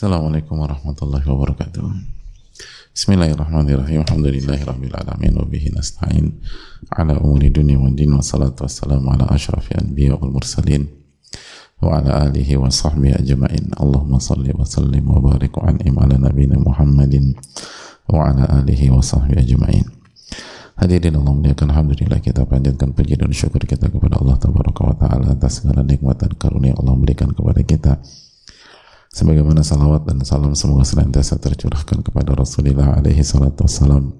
Assalamualaikum warahmatullahi wabarakatuh. Bismillahirrahmanirrahim. Alhamdulillahi rabbil alamin wa bihi nasta'in ala umuri dunia wa din wa salatu wassalamu ala asyrafil anbiya wal mursalin wa ala alihi wa sahbihi ajma'in. Allahumma salli wa sallim wa barik an'im ala Muhammadin wa ala alihi wa sahbihi ajma'in. Hadirin Allah muliakan Alhamdulillah kita panjatkan puji dan syukur kita kepada Allah Tabaraka wa Ta'ala atas segala nikmat dan karunia Allah berikan kepada kita sebagaimana salawat dan salam semoga senantiasa tercurahkan kepada Rasulullah alaihi salatu wassalam.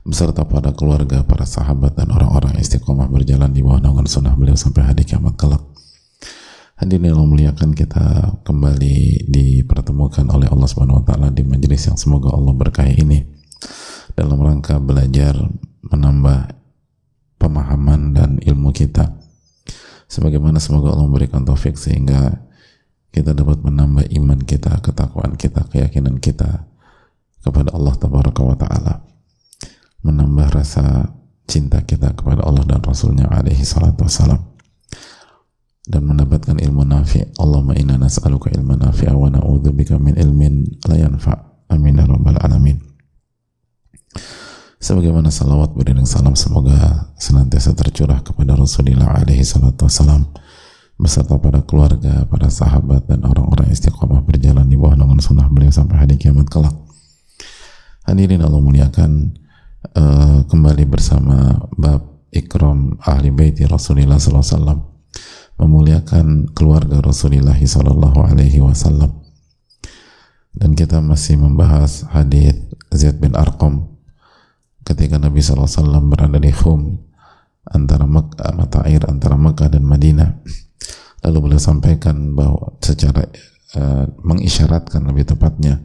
Beserta para keluarga, para sahabat dan orang-orang istiqomah berjalan di bawah naungan sunnah beliau sampai hari kiamat kelak. Hadirin yang muliakan kita kembali dipertemukan oleh Allah Subhanahu wa taala di majelis yang semoga Allah berkahi ini. Dalam rangka belajar menambah pemahaman dan ilmu kita. Sebagaimana semoga Allah memberikan taufik sehingga kita dapat menambah iman kita, ketakwaan kita, keyakinan kita kepada Allah Tabaraka wa Ta'ala. Menambah rasa cinta kita kepada Allah dan Rasulnya alaihi salatu wassalam. Dan mendapatkan ilmu nafi. Allahumma inna nas'aluka ilman nafi'a wa na'udzubika min ilmin la yanfa. Amin ya rabbal alamin. Sebagaimana salawat beriring salam semoga senantiasa tercurah kepada Rasulullah alaihi salatu wassalam beserta para keluarga, para sahabat dan orang-orang istiqomah berjalan di bawah naungan sunnah beliau sampai hari kiamat kelak. Hadirin Allah muliakan uh, kembali bersama bab ikram ahli baiti Rasulullah SAW memuliakan keluarga Rasulullah Sallallahu Alaihi Wasallam dan kita masih membahas hadis Zaid bin Arqam ketika Nabi SAW berada di Khum antara Mekah, mata air antara Mekah dan Madinah lalu beliau sampaikan bahwa secara uh, mengisyaratkan lebih tepatnya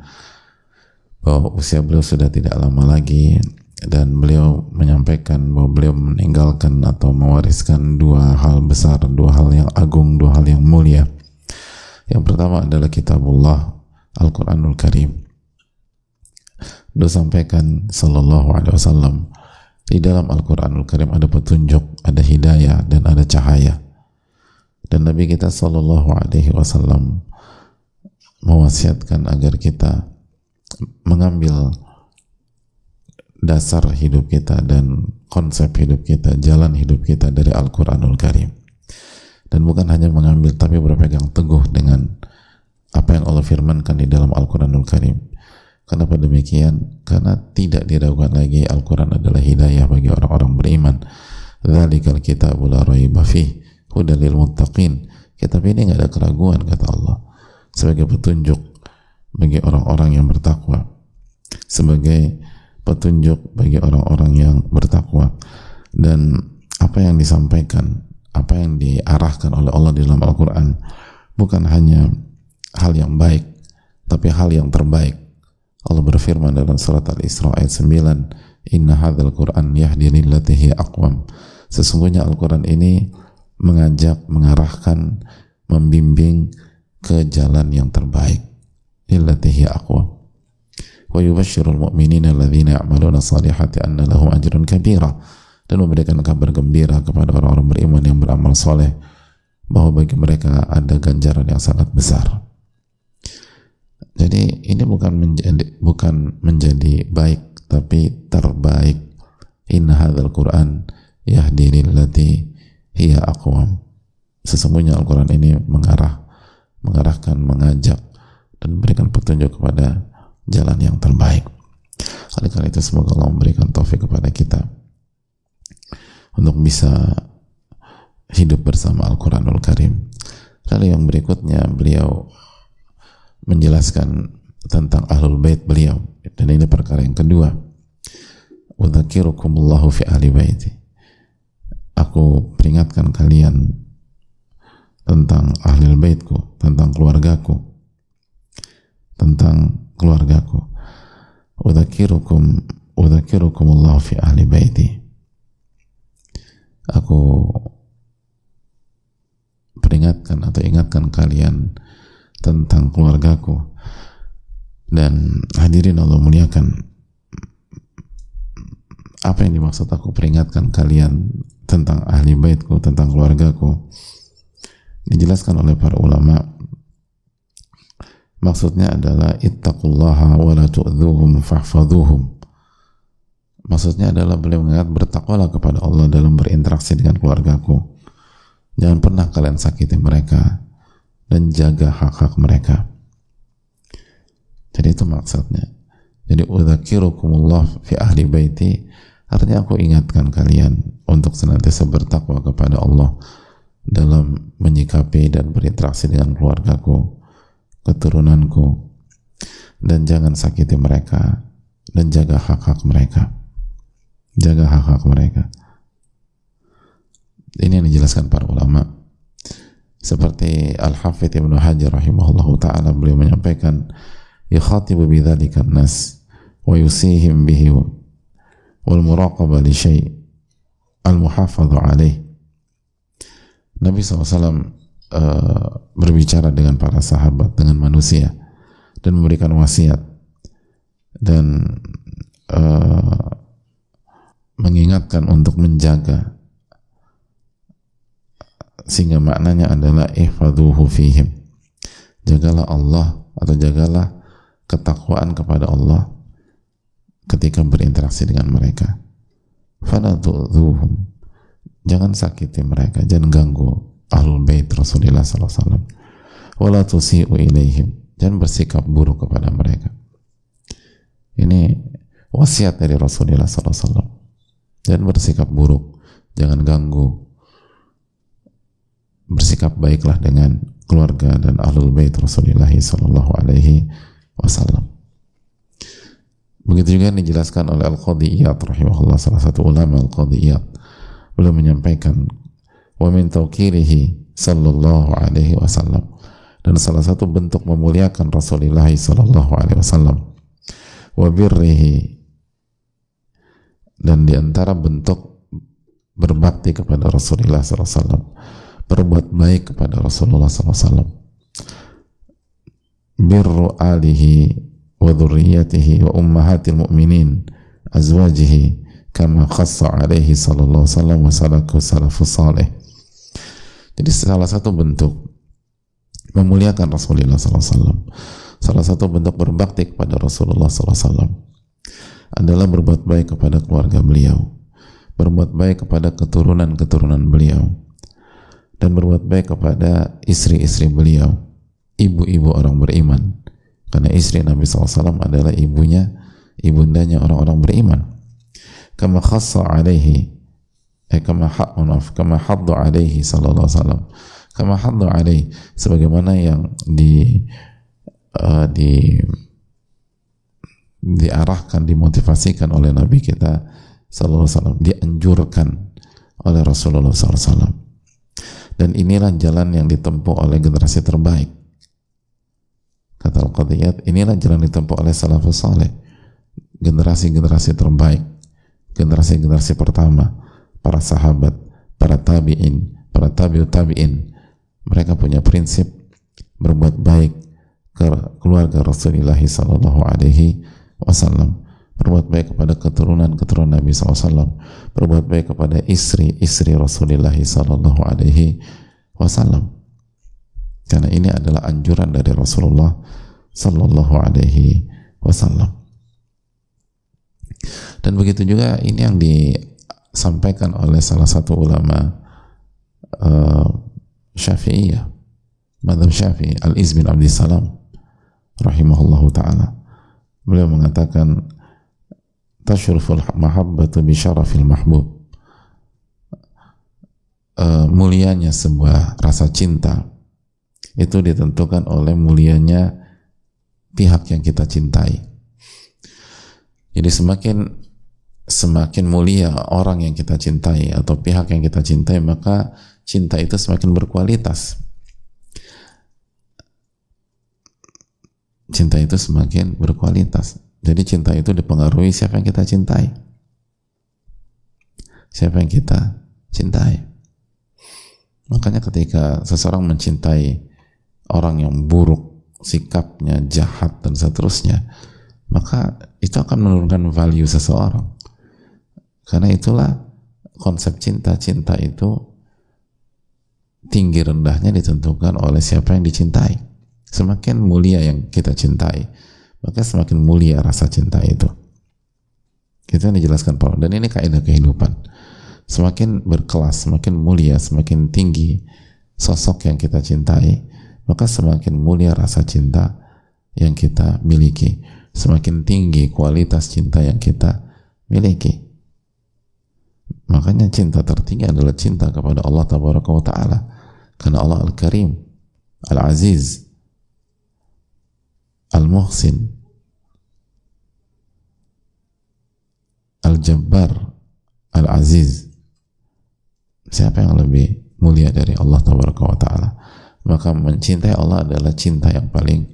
bahwa usia beliau sudah tidak lama lagi dan beliau menyampaikan bahwa beliau meninggalkan atau mewariskan dua hal besar, dua hal yang agung, dua hal yang mulia. Yang pertama adalah kitabullah Al-Quranul Karim. Beliau sampaikan Sallallahu Alaihi Wasallam di dalam Al-Quranul Karim ada petunjuk, ada hidayah, dan ada cahaya dan Nabi kita Shallallahu Alaihi Wasallam mewasiatkan agar kita mengambil dasar hidup kita dan konsep hidup kita, jalan hidup kita dari Al-Quranul Karim. Dan bukan hanya mengambil, tapi berpegang teguh dengan apa yang Allah firmankan di dalam Al-Quranul Karim. Kenapa demikian? Karena tidak diragukan lagi Al-Quran adalah hidayah bagi orang-orang beriman. Dzalikal kitabul la raiba hudalil muttaqin. Kitab ini nggak ada keraguan kata Allah. Sebagai petunjuk bagi orang-orang yang bertakwa. Sebagai petunjuk bagi orang-orang yang bertakwa. Dan apa yang disampaikan apa yang diarahkan oleh Allah di dalam Al-Quran bukan hanya hal yang baik tapi hal yang terbaik. Allah berfirman dalam surat Al-Isra ayat 9 Inna hadzal Qur'an yahdi lillati aqwam. Sesungguhnya Al-Quran ini mengajak, mengarahkan, membimbing ke jalan yang terbaik. Illatihi aqwa. Wa yubashshirul mu'minina alladhina ya'maluna salihati anna lahum ajrun kabira. Dan memberikan kabar gembira kepada orang-orang beriman yang beramal soleh bahwa bagi mereka ada ganjaran yang sangat besar. Jadi ini bukan menjadi bukan menjadi baik tapi terbaik. Inna hadzal Qur'an yahdi lillati hiya aqwam sesungguhnya Al-Quran ini mengarah mengarahkan, mengajak dan memberikan petunjuk kepada jalan yang terbaik. Oleh karena itu semoga Allah memberikan taufik kepada kita untuk bisa hidup bersama Al-Quranul Karim. Lalu yang berikutnya beliau menjelaskan tentang ahlul bait beliau. Dan ini perkara yang kedua. Udzakirukumullahu fi ahli baiti aku peringatkan kalian tentang ahli baitku, tentang keluargaku, tentang keluargaku. Udzakirukum udzakirukum Allah fi ahli baiti. Aku peringatkan atau ingatkan kalian tentang keluargaku dan hadirin Allah muliakan apa yang dimaksud aku peringatkan kalian tentang ahli baitku, tentang keluargaku. Dijelaskan oleh para ulama. Maksudnya adalah ittaqullaha wa la tu'dhuhum fahfadhuhum. Maksudnya adalah beliau mengingat bertakwalah kepada Allah dalam berinteraksi dengan keluargaku. Jangan pernah kalian sakiti mereka dan jaga hak-hak mereka. Jadi itu maksudnya. Jadi udzakirukumullah fi ahli baiti artinya aku ingatkan kalian untuk senantiasa bertakwa kepada Allah dalam menyikapi dan berinteraksi dengan keluargaku, keturunanku, dan jangan sakiti mereka dan jaga hak-hak mereka. Jaga hak-hak mereka. Ini yang dijelaskan para ulama. Seperti Al-Hafidh Ibnu Hajar rahimahullah ta'ala beliau menyampaikan yakhatibu bidzalika nas wa yusihim bihi wal muraqabah li syai' al-muhafadhu alaih Nabi SAW uh, eh, berbicara dengan para sahabat, dengan manusia, dan memberikan wasiat dan uh, mengingatkan untuk menjaga sehingga maknanya adalah ihfaduhu fihim. Jagalah Allah atau jagalah ketakwaan kepada Allah ketika berinteraksi dengan mereka. Fala tu'dhuhum. Jangan sakiti mereka jangan ganggu ahlul bait Rasulullah SAW wala tusi'u ilaihim. Jangan bersikap buruk kepada mereka. Ini wasiat dari Rasulullah SAW jangan bersikap buruk. Jangan ganggu. Bersikap baiklah dengan keluarga dan ahlul bait Rasulullah Sallallahu Alaihi Wasallam. Begitu juga dijelaskan oleh Al-Qadiyat rahimahullah salah satu ulama Al-Qadiyat beliau menyampaikan wa min tawkirihi sallallahu alaihi wasallam. Dan salah satu bentuk memuliakan Rasulullah sallallahu alaihi wasallam. Wa birrihi. Dan di antara bentuk berbakti kepada Rasulullah SAW berbuat baik kepada Rasulullah SAW birru alihi wa dhurriyyatihi wa ummahatil mu'minin azwajihi kama khassa alaihi sallallahu sallam wa salaku salafus salih. Jadi salah satu bentuk memuliakan Rasulullah SAW salah satu bentuk berbakti kepada Rasulullah SAW adalah berbuat baik kepada keluarga beliau berbuat baik kepada keturunan-keturunan beliau dan berbuat baik kepada istri-istri beliau ibu-ibu orang beriman karena istri Nabi SAW adalah ibunya ibundanya orang-orang beriman. Kama khassa alaihi eh kama maaf kama haddu alaihi sallallahu wasallam. Kama haddu alaihi sebagaimana yang di uh, di diarahkan dimotivasikan oleh Nabi kita sallallahu wasallam dianjurkan oleh Rasulullah wasallam. Dan inilah jalan yang ditempuh oleh generasi terbaik kata Al-Qadiyat inilah jalan ditempuh oleh salafus saleh. Generasi-generasi terbaik generasi-generasi pertama, para sahabat, para tabi'in, para tabi'ut tabi'in, mereka punya prinsip berbuat baik ke keluarga Rasulullah Sallallahu Alaihi Wasallam, berbuat baik kepada keturunan-keturunan Nabi SAW, berbuat baik kepada istri-istri Rasulullah Sallallahu Alaihi Wasallam. Karena ini adalah anjuran dari Rasulullah Sallallahu Alaihi Wasallam. Dan begitu juga ini yang disampaikan oleh salah satu ulama uh, Syafi'iyah, Madhab Syafi'i, Al-Iz bin Abdi Salam, rahimahullahu ta'ala. Beliau mengatakan, Tashruful mahabbatu bi syarafil mahbub. Uh, mulianya sebuah rasa cinta itu ditentukan oleh mulianya pihak yang kita cintai. Jadi semakin semakin mulia orang yang kita cintai atau pihak yang kita cintai maka cinta itu semakin berkualitas. Cinta itu semakin berkualitas. Jadi cinta itu dipengaruhi siapa yang kita cintai. Siapa yang kita cintai. Makanya ketika seseorang mencintai orang yang buruk sikapnya jahat dan seterusnya maka itu akan menurunkan value seseorang karena itulah konsep cinta-cinta itu tinggi rendahnya ditentukan oleh siapa yang dicintai. Semakin mulia yang kita cintai, maka semakin mulia rasa cinta itu. Kita dijelaskan Paul dan ini kaidah kehidupan. Semakin berkelas, semakin mulia, semakin tinggi sosok yang kita cintai, maka semakin mulia rasa cinta yang kita miliki, semakin tinggi kualitas cinta yang kita miliki. Makanya cinta tertinggi adalah cinta kepada Allah Taala. Karena Allah Al-Karim, Al-Aziz, Al-Muhsin, Al-Jabbar, Al-Aziz. Siapa yang lebih mulia dari Allah Taala? Maka mencintai Allah adalah cinta yang paling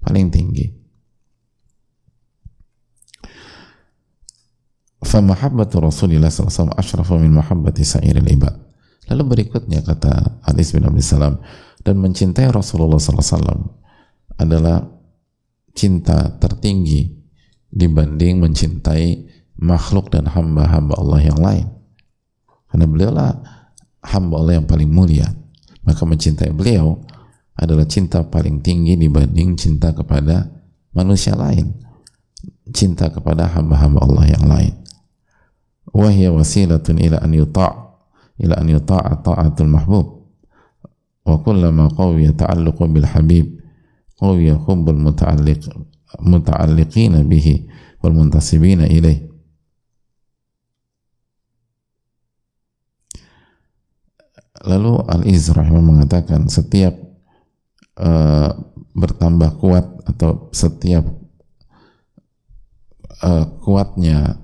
paling tinggi. Famahabbatu Rasulillah SAW asyrafu min mahabbati sa'iril ibad. Lalu berikutnya kata Hadis bin Abdul Salam dan mencintai Rasulullah SAW adalah cinta tertinggi dibanding mencintai makhluk dan hamba-hamba Allah yang lain. Karena beliau lah hamba Allah yang paling mulia. Maka mencintai beliau adalah cinta paling tinggi dibanding cinta kepada manusia lain. Cinta kepada hamba-hamba Allah yang lain. Wahya wasilatun ila an yuta' ila an yuta'a ta'atul mahbub. Wa kullama qawiya ta'alluqu bil habib qawiya hubbul muta'alliq muta'alliqina bihi wal muntasibina ilaih Lalu Al-Iz mengatakan setiap uh, bertambah kuat atau setiap uh, kuatnya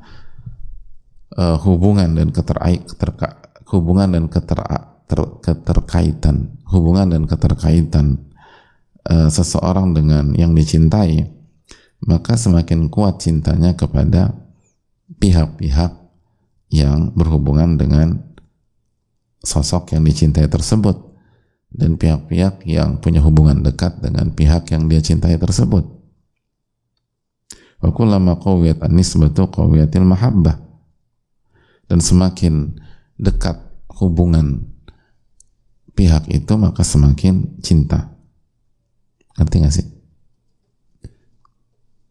uh, hubungan dan keterai, keterka, hubungan dan keter, ter, keterkaitan hubungan dan keterkaitan uh, seseorang dengan yang dicintai maka semakin kuat cintanya kepada pihak-pihak yang berhubungan dengan sosok yang dicintai tersebut dan pihak-pihak yang punya hubungan dekat dengan pihak yang dia cintai tersebut. Wa kullama qawiyat an-nisbatu qawiyatil mahabbah. Dan semakin dekat hubungan pihak itu maka semakin cinta. Ngerti gak sih?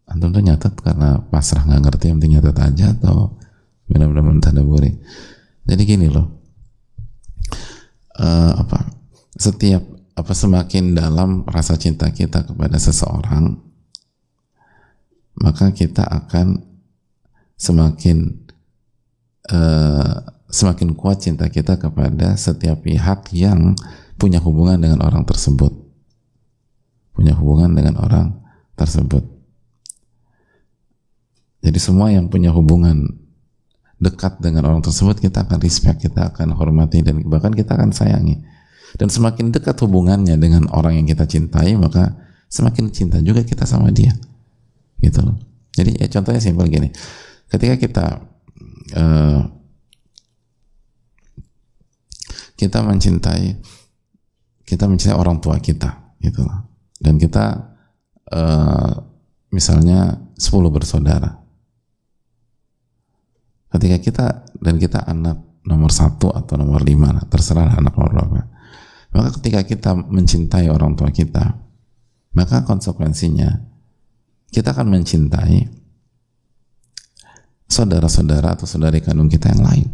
Antum tuh nyatet karena pasrah nggak ngerti yang penting nyatet aja atau benar-benar mentadaburi. Jadi gini loh, uh, apa? Setiap apa semakin dalam rasa cinta kita kepada seseorang maka kita akan semakin uh, semakin kuat cinta kita kepada setiap pihak yang punya hubungan dengan orang tersebut. Punya hubungan dengan orang tersebut. Jadi semua yang punya hubungan dekat dengan orang tersebut kita akan respect, kita akan hormati dan bahkan kita akan sayangi. Dan semakin dekat hubungannya dengan orang yang kita cintai, maka semakin cinta juga kita sama dia. Gitu loh. Jadi ya contohnya simpel gini. Ketika kita uh, kita mencintai kita mencintai orang tua kita, gitu loh. Dan kita uh, misalnya 10 bersaudara ketika kita dan kita anak nomor satu atau nomor lima terserah anak nomor berapa. Maka ketika kita mencintai orang tua kita maka konsekuensinya kita akan mencintai saudara-saudara atau saudari kandung kita yang lain.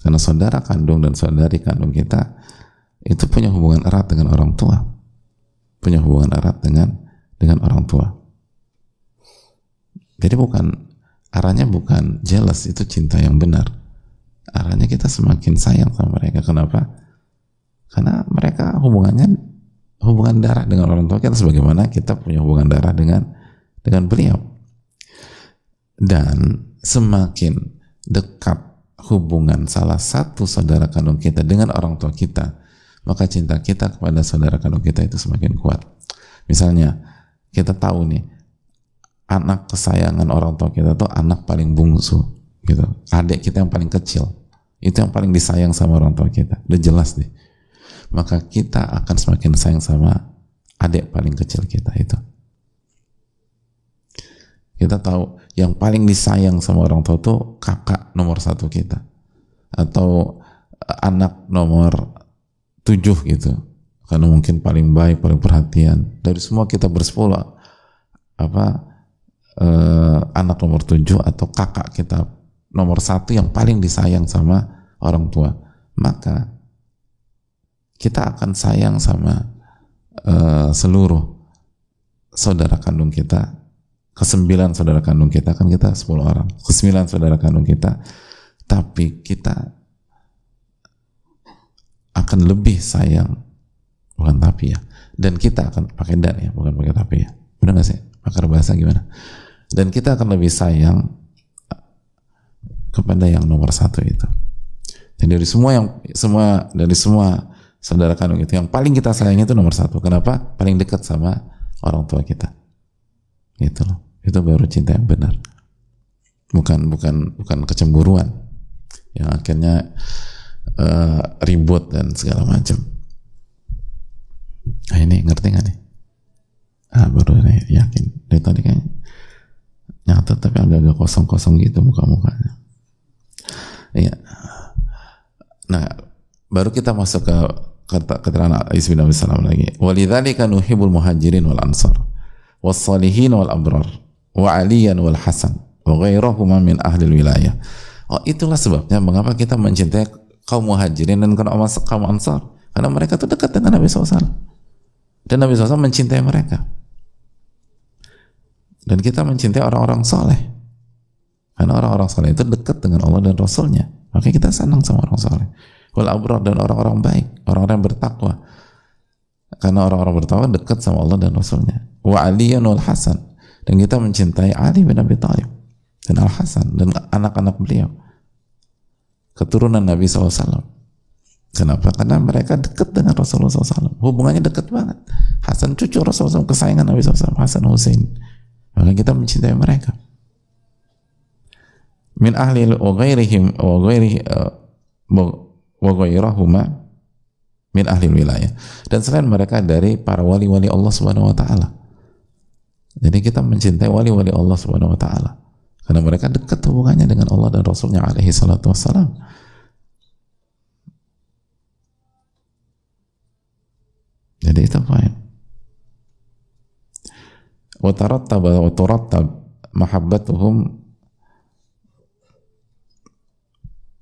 Karena saudara kandung dan saudari kandung kita itu punya hubungan erat dengan orang tua. Punya hubungan erat dengan dengan orang tua. Jadi bukan arahnya bukan jealous itu cinta yang benar. Arahnya kita semakin sayang sama mereka. Kenapa? Karena mereka hubungannya hubungan darah dengan orang tua kita sebagaimana kita punya hubungan darah dengan dengan beliau. Dan semakin dekat hubungan salah satu saudara kandung kita dengan orang tua kita maka cinta kita kepada saudara kandung kita itu semakin kuat. Misalnya kita tahu nih anak kesayangan orang tua kita tuh anak paling bungsu gitu. Adik kita yang paling kecil. Itu yang paling disayang sama orang tua kita. Udah jelas deh. Maka kita akan semakin sayang sama adik paling kecil kita itu. Kita tahu yang paling disayang sama orang tua tuh kakak nomor satu kita. Atau anak nomor tujuh gitu. Karena mungkin paling baik, paling perhatian. Dari semua kita bersepuluh apa eh, anak nomor tujuh atau kakak kita nomor satu yang paling disayang sama orang tua, maka kita akan sayang sama eh, seluruh saudara kandung kita, kesembilan saudara kandung kita kan kita sepuluh orang, kesembilan saudara kandung kita, tapi kita akan lebih sayang bukan tapi ya. Dan kita akan pakai dan ya bukan pakai tapi ya. Benar nggak sih? Pakar bahasa gimana dan kita akan lebih sayang kepada yang nomor satu itu. Dan dari semua yang semua dari semua saudara kandung itu yang paling kita sayang itu nomor satu. Kenapa? Paling dekat sama orang tua kita. Itu loh. Itu baru cinta yang benar. Bukan bukan bukan kecemburuan yang akhirnya uh, ribut dan segala macam. Ah ini ngerti nggak nih? Ah baru nih yakin. Dari tadi kan nyata tapi agak-agak kosong-kosong gitu muka-mukanya. Iya. Nah baru kita masuk ke kata keterangan Isa bin Abi Salam lagi. Walidzalika nuhibbul muhajirin wal ansar was salihin wal abrar wa aliyan wal hasan wa ghairahuma min ahli wilayah. Oh itulah sebabnya mengapa kita mencintai kaum muhajirin dan kaum ansar. Karena mereka itu dekat dengan Nabi SAW dan Nabi SAW mencintai mereka. Dan kita mencintai orang-orang soleh. Karena orang-orang soleh itu dekat dengan Allah dan Rasulnya. Maka kita senang sama orang soleh. Wal abrar dan orang-orang baik. Orang-orang bertakwa. Karena orang-orang bertakwa dekat sama Allah dan Rasulnya. Wa aliyan wal hasan. Dan kita mencintai Ali bin Abi Thalib. Dan Al-Hasan. Dan anak-anak beliau. Keturunan Nabi SAW. Kenapa? Karena mereka dekat dengan Rasulullah SAW. Hubungannya dekat banget. Hasan cucu Rasulullah SAW, kesayangan Nabi SAW, Hasan Hussein. Maka kita mencintai mereka. Min ahli wa ghairihim wa ghairihi uh, wa ghairahuma min ahli wilayah. Dan selain mereka dari para wali-wali Allah Subhanahu wa taala. Jadi kita mencintai wali-wali Allah Subhanahu wa taala. Karena mereka dekat hubungannya dengan Allah dan Rasulnya alaihi salatu wassalam. Jadi itu poin. وترتب وترتب محبتهم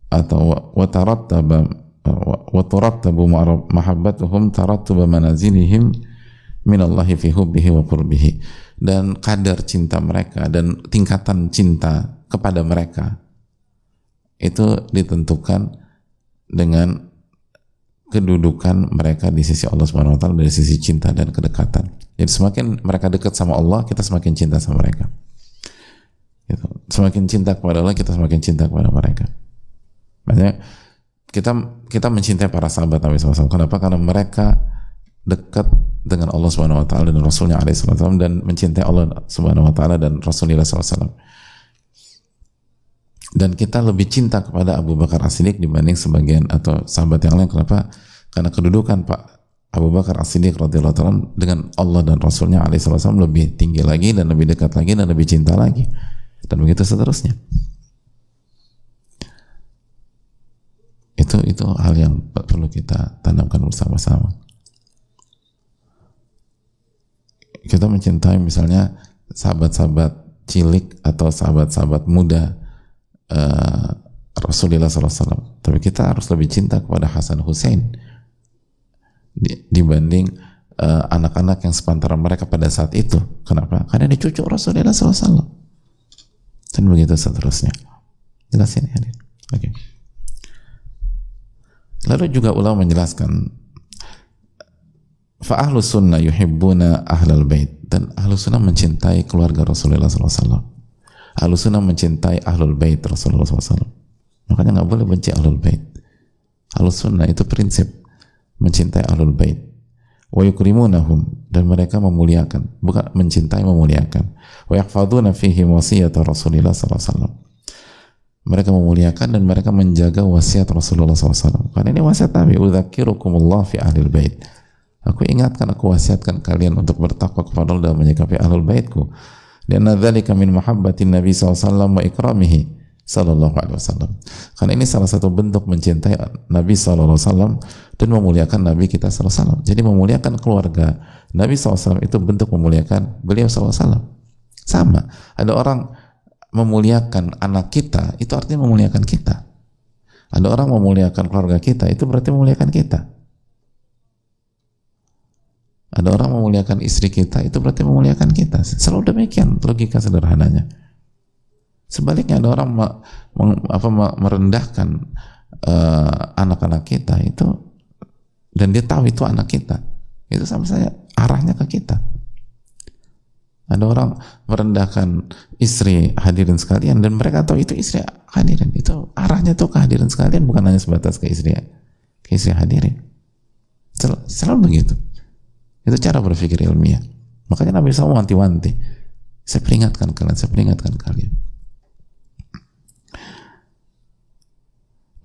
atau وترتب وترتب محبتهم ترتب منازلهم من الله في حبه وقربه dan kadar cinta mereka dan tingkatan cinta kepada mereka itu ditentukan dengan kedudukan mereka di sisi Allah Subhanahu wa taala dari sisi cinta dan kedekatan. Jadi semakin mereka dekat sama Allah, kita semakin cinta sama mereka. Gitu. Semakin cinta kepada Allah, kita semakin cinta kepada mereka. Makanya kita kita mencintai para sahabat Nabi SAW. Kenapa? Karena mereka dekat dengan Allah Subhanahu wa taala dan Rasulnya alaihi dan mencintai Allah Subhanahu wa taala dan Rasulullah SAW dan kita lebih cinta kepada Abu Bakar As-Siddiq dibanding sebagian atau sahabat yang lain kenapa? Karena kedudukan Pak Abu Bakar As-Siddiq radhiyallahu taala dengan Allah dan Rasulnya alaihissalam lebih tinggi lagi dan lebih dekat lagi dan lebih cinta lagi dan begitu seterusnya. Itu itu hal yang perlu kita tanamkan bersama-sama. Kita mencintai misalnya sahabat-sahabat cilik atau sahabat-sahabat muda uh, Rasulullah SAW. Tapi kita harus lebih cinta kepada Hasan Hussein dibanding eh, anak-anak uh, yang sepantaran mereka pada saat itu. Kenapa? Karena ini cucu Rasulullah SAW. Dan begitu seterusnya. Jelas ini Oke. Okay. Lalu juga ulama menjelaskan fa'ahlu sunnah yuhibbuna ahlal bait dan ahlu sunnah mencintai keluarga Rasulullah SAW Ahlu sunnah mencintai ahlul bait Rasulullah SAW. Makanya nggak boleh benci ahlul bait. Ahlu sunnah itu prinsip mencintai ahlul bait. Wa yukrimunahum dan mereka memuliakan, bukan mencintai memuliakan. Wa yahfaduna fihi wasiyat Rasulullah SAW. Mereka memuliakan dan mereka menjaga wasiat Rasulullah SAW. Karena ini wasiat Nabi. Udzakirukumullah fi ahlil bait. Aku ingatkan, aku wasiatkan kalian untuk bertakwa kepada Allah dan menyikapi ahlul baitku. Dan dzalika min mahabbatin Nabi SAW wa ikramihi. Sallallahu Alaihi Wasallam. Karena ini salah satu bentuk mencintai Nabi Wasallam dan memuliakan Nabi kita Sallallahu. Jadi memuliakan keluarga Nabi Wasallam itu bentuk memuliakan beliau Sallallahu. Sama. Ada orang memuliakan anak kita itu artinya memuliakan kita. Ada orang memuliakan keluarga kita itu berarti memuliakan kita. Ada orang memuliakan istri kita itu berarti memuliakan kita. Selalu demikian logika sederhananya. Sebaliknya ada orang me, me, apa, merendahkan uh, anak-anak kita itu dan dia tahu itu anak kita. Itu sama saya arahnya ke kita. Ada orang merendahkan istri hadirin sekalian dan mereka tahu itu istri hadirin. Itu arahnya tuh ke hadirin sekalian bukan hanya sebatas ke istri ke istri hadirin. Sel, selalu begitu. Itu cara berpikir ilmiah. Makanya Nabi SAW wanti-wanti. Saya peringatkan kalian, saya peringatkan kalian.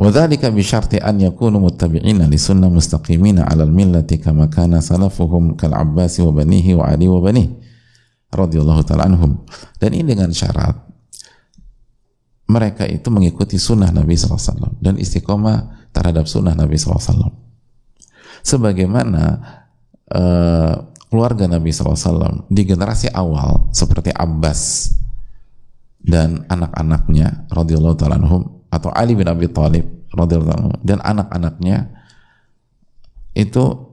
وذلك بشرط أن يكونوا متبعين لسنة مستقيمين على الملة كما كان سلفهم كالعباس وبنيه وعلي وبنيه رضي الله تعالى عنهم dan ini dengan syarat mereka itu mengikuti sunnah Nabi SAW dan istiqomah terhadap sunnah Nabi SAW sebagaimana uh, keluarga Nabi SAW di generasi awal seperti Abbas dan anak-anaknya radhiyallahu taala anhum atau Ali bin Abi Thalib radhiyallahu dan anak-anaknya itu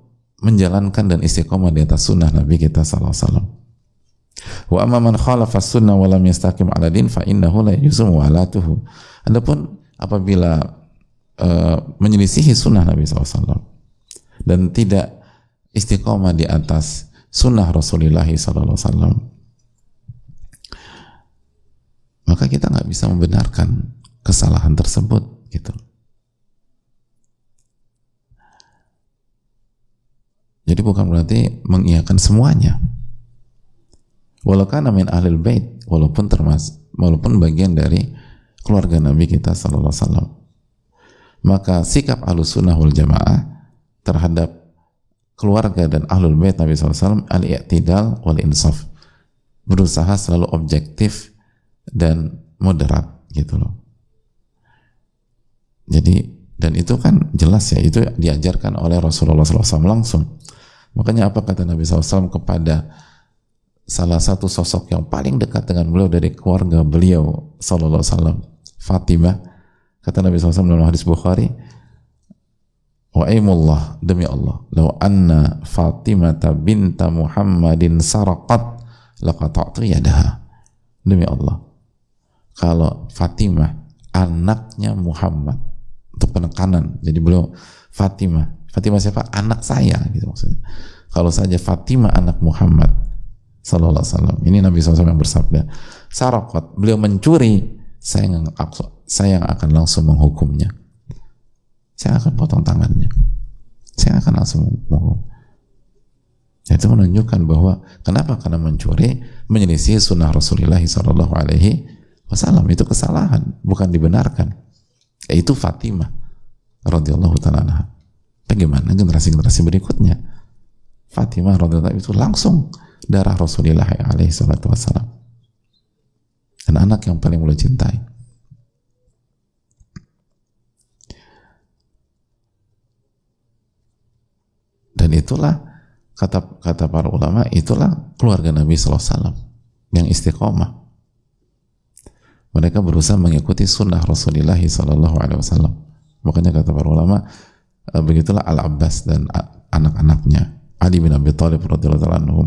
menjalankan dan istiqomah di atas sunnah Nabi kita sallallahu alaihi wasallam. Wa amma man khalafa sunnah wa lam yastaqim ala din fa innahu la yuzum walatuhu. Adapun apabila uh, menyelisihi sunnah Nabi SAW dan tidak istiqomah di atas sunnah Rasulullah SAW, maka kita nggak bisa membenarkan kesalahan tersebut gitu. Jadi bukan berarti mengiyakan semuanya. Walaupun min ahlul bait walaupun termas walaupun bagian dari keluarga Nabi kita sallallahu alaihi wasallam. Maka sikap ahlus sunnah wal jamaah terhadap keluarga dan ahlul bait Nabi SAW al-i'tidal wal insaf. Berusaha selalu objektif dan moderat gitu loh. Jadi dan itu kan jelas ya itu diajarkan oleh Rasulullah SAW langsung. Makanya apa kata Nabi SAW kepada salah satu sosok yang paling dekat dengan beliau dari keluarga beliau Sallallahu Alaihi Fatimah? Kata Nabi SAW dalam hadis Bukhari wa aimullah demi Allah law anna Fatimah binta Muhammadin saraqat laqata'tu yadaha demi Allah kalau Fatimah anaknya Muhammad untuk penekanan. Jadi beliau Fatimah. Fatimah siapa? Anak saya gitu maksudnya. Kalau saja Fatimah anak Muhammad sallallahu alaihi wasallam. Ini Nabi SAW yang bersabda, Sarakot, beliau mencuri, saya yang, saya yang akan langsung menghukumnya. Saya akan potong tangannya. Saya akan langsung menghukum. Itu menunjukkan bahwa kenapa? Karena mencuri menyelisih sunnah Rasulullah Sallallahu Alaihi Wasallam itu kesalahan, bukan dibenarkan yaitu Fatimah radhiyallahu taala. Bagaimana generasi-generasi berikutnya? Fatimah radhiyallahu itu langsung darah Rasulullah alaihi wasallam. Dan anak yang paling beliau cintai. Dan itulah kata kata para ulama itulah keluarga Nabi SAW yang istiqomah mereka berusaha mengikuti sunnah Rasulullah Wasallam. Makanya kata para ulama, e, begitulah Al Abbas dan anak-anaknya Ali bin Abi Thalib radhiyallahu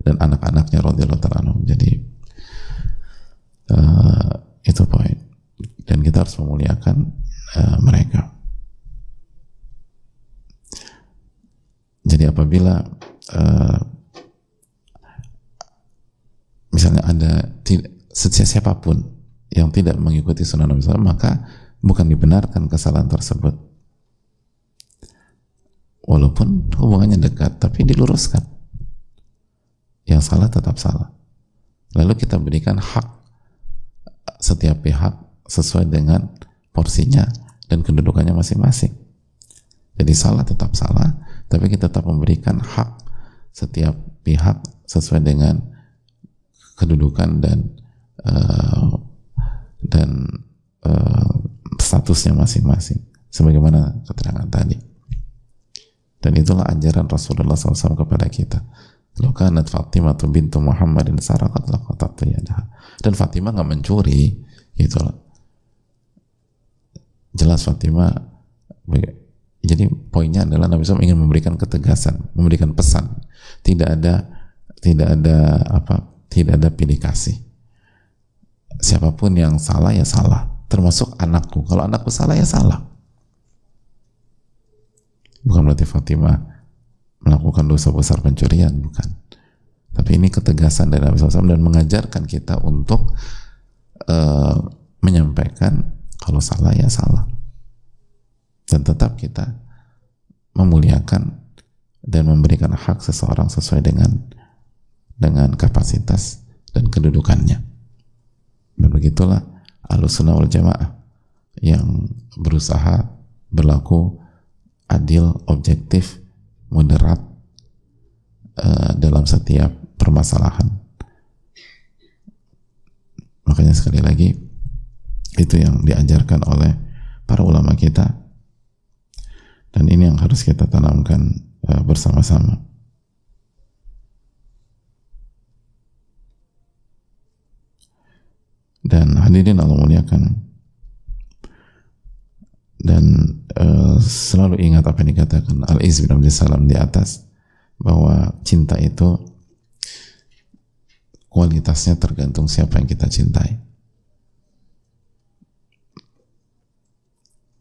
dan anak-anaknya radhiyallahu. Jadi uh, itu poin. Dan kita harus memuliakan uh, mereka. Jadi apabila uh, misalnya ada siapa pun yang tidak mengikuti sunnah Nabi SAW maka bukan dibenarkan kesalahan tersebut. Walaupun hubungannya dekat tapi diluruskan. Yang salah tetap salah. Lalu kita berikan hak setiap pihak sesuai dengan porsinya dan kedudukannya masing-masing. Jadi salah tetap salah tapi kita tetap memberikan hak setiap pihak sesuai dengan kedudukan dan uh, dan statusnya masing-masing sebagaimana keterangan tadi dan itulah ajaran Rasulullah SAW kepada kita Lokanat Fatimah bintu Muhammadin sarakat laqatat yadaha. Dan Fatimah nggak mencuri, gitu. Jelas Fatimah jadi poinnya adalah Nabi SAW ingin memberikan ketegasan, memberikan pesan. Tidak ada tidak ada apa? Tidak ada pilih kasih. Siapa pun yang salah ya salah, termasuk anakku. Kalau anakku salah ya salah. Bukan berarti Fatimah melakukan dosa besar pencurian bukan tapi ini ketegasan dari Nabi SAW dan mengajarkan kita untuk uh, menyampaikan kalau salah ya salah dan tetap kita memuliakan dan memberikan hak seseorang sesuai dengan dengan kapasitas dan kedudukannya dan begitulah alusunah wal jamaah yang berusaha berlaku adil, objektif, moderat uh, dalam setiap permasalahan. Makanya sekali lagi itu yang diajarkan oleh para ulama kita dan ini yang harus kita tanamkan uh, bersama-sama. Dan hadirin Allah muliakan dan uh, selalu ingat apa yang dikatakan Al-Iz bin Abdul Salam di atas bahwa cinta itu kualitasnya tergantung siapa yang kita cintai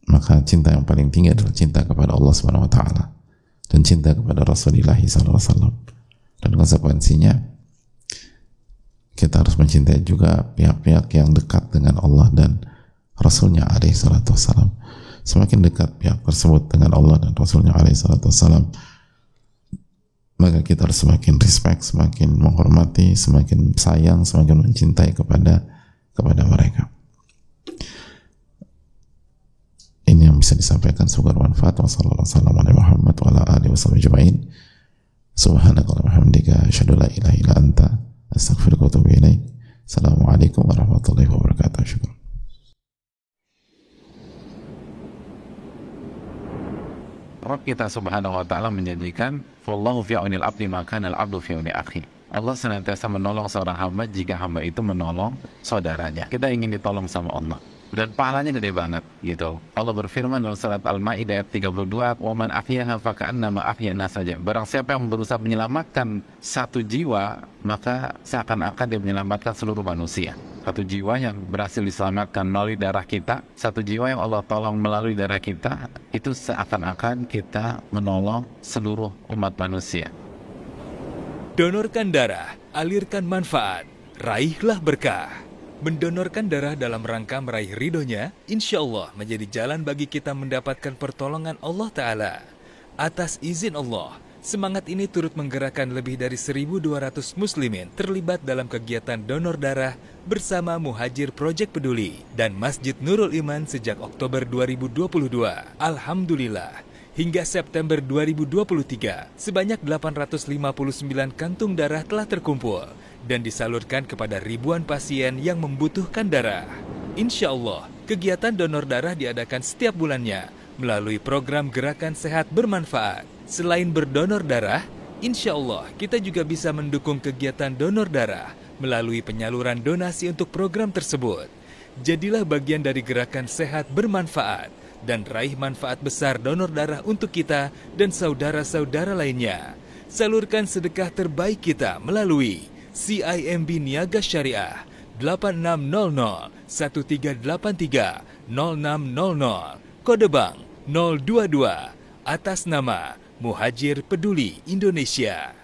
maka cinta yang paling tinggi adalah cinta kepada Allah Subhanahu wa taala dan cinta kepada Rasulullah SAW dan konsekuensinya kita harus mencintai juga pihak-pihak yang dekat dengan Allah dan Rasulnya alaihi salatu wassalam semakin dekat pihak tersebut dengan Allah dan Rasulnya alaihissalam maka kita harus semakin respect, semakin menghormati, semakin sayang, semakin mencintai kepada kepada mereka. Ini yang bisa disampaikan semoga bermanfaat. Wassalamualaikum warahmatullahi wabarakatuh. Illa anta. Assalamualaikum warahmatullahi wabarakatuh. Syukur. Rabb kita subhanahu wa ta'ala menjanjikan Wallahu fi'unil abdi maka al abdu fi'uni akhi Allah senantiasa menolong seorang hamba jika hamba itu menolong saudaranya. Kita ingin ditolong sama Allah dan pahalanya gede banget gitu. Allah berfirman dalam surat Al-Maidah ayat 32, "Wa man ahyaha faka'annama ahyana saja." Barang siapa yang berusaha menyelamatkan satu jiwa, maka seakan-akan dia menyelamatkan seluruh manusia. Satu jiwa yang berhasil diselamatkan melalui darah kita, satu jiwa yang Allah tolong melalui darah kita, itu seakan-akan kita menolong seluruh umat manusia. Donorkan darah, alirkan manfaat, raihlah berkah. Mendonorkan darah dalam rangka meraih ridhonya, insya Allah menjadi jalan bagi kita mendapatkan pertolongan Allah Ta'ala. Atas izin Allah, semangat ini turut menggerakkan lebih dari 1.200 muslimin terlibat dalam kegiatan donor darah bersama Muhajir Project Peduli dan Masjid Nurul Iman sejak Oktober 2022. Alhamdulillah, hingga September 2023, sebanyak 859 kantung darah telah terkumpul dan disalurkan kepada ribuan pasien yang membutuhkan darah. Insya Allah, kegiatan donor darah diadakan setiap bulannya melalui program Gerakan Sehat Bermanfaat. Selain berdonor darah, insya Allah kita juga bisa mendukung kegiatan donor darah melalui penyaluran donasi untuk program tersebut. Jadilah bagian dari Gerakan Sehat Bermanfaat dan raih manfaat besar donor darah untuk kita dan saudara-saudara lainnya. Salurkan sedekah terbaik kita melalui CIMB Niaga Syariah 8600 1383 0600 kode bank 022 atas nama Muhajir Peduli Indonesia.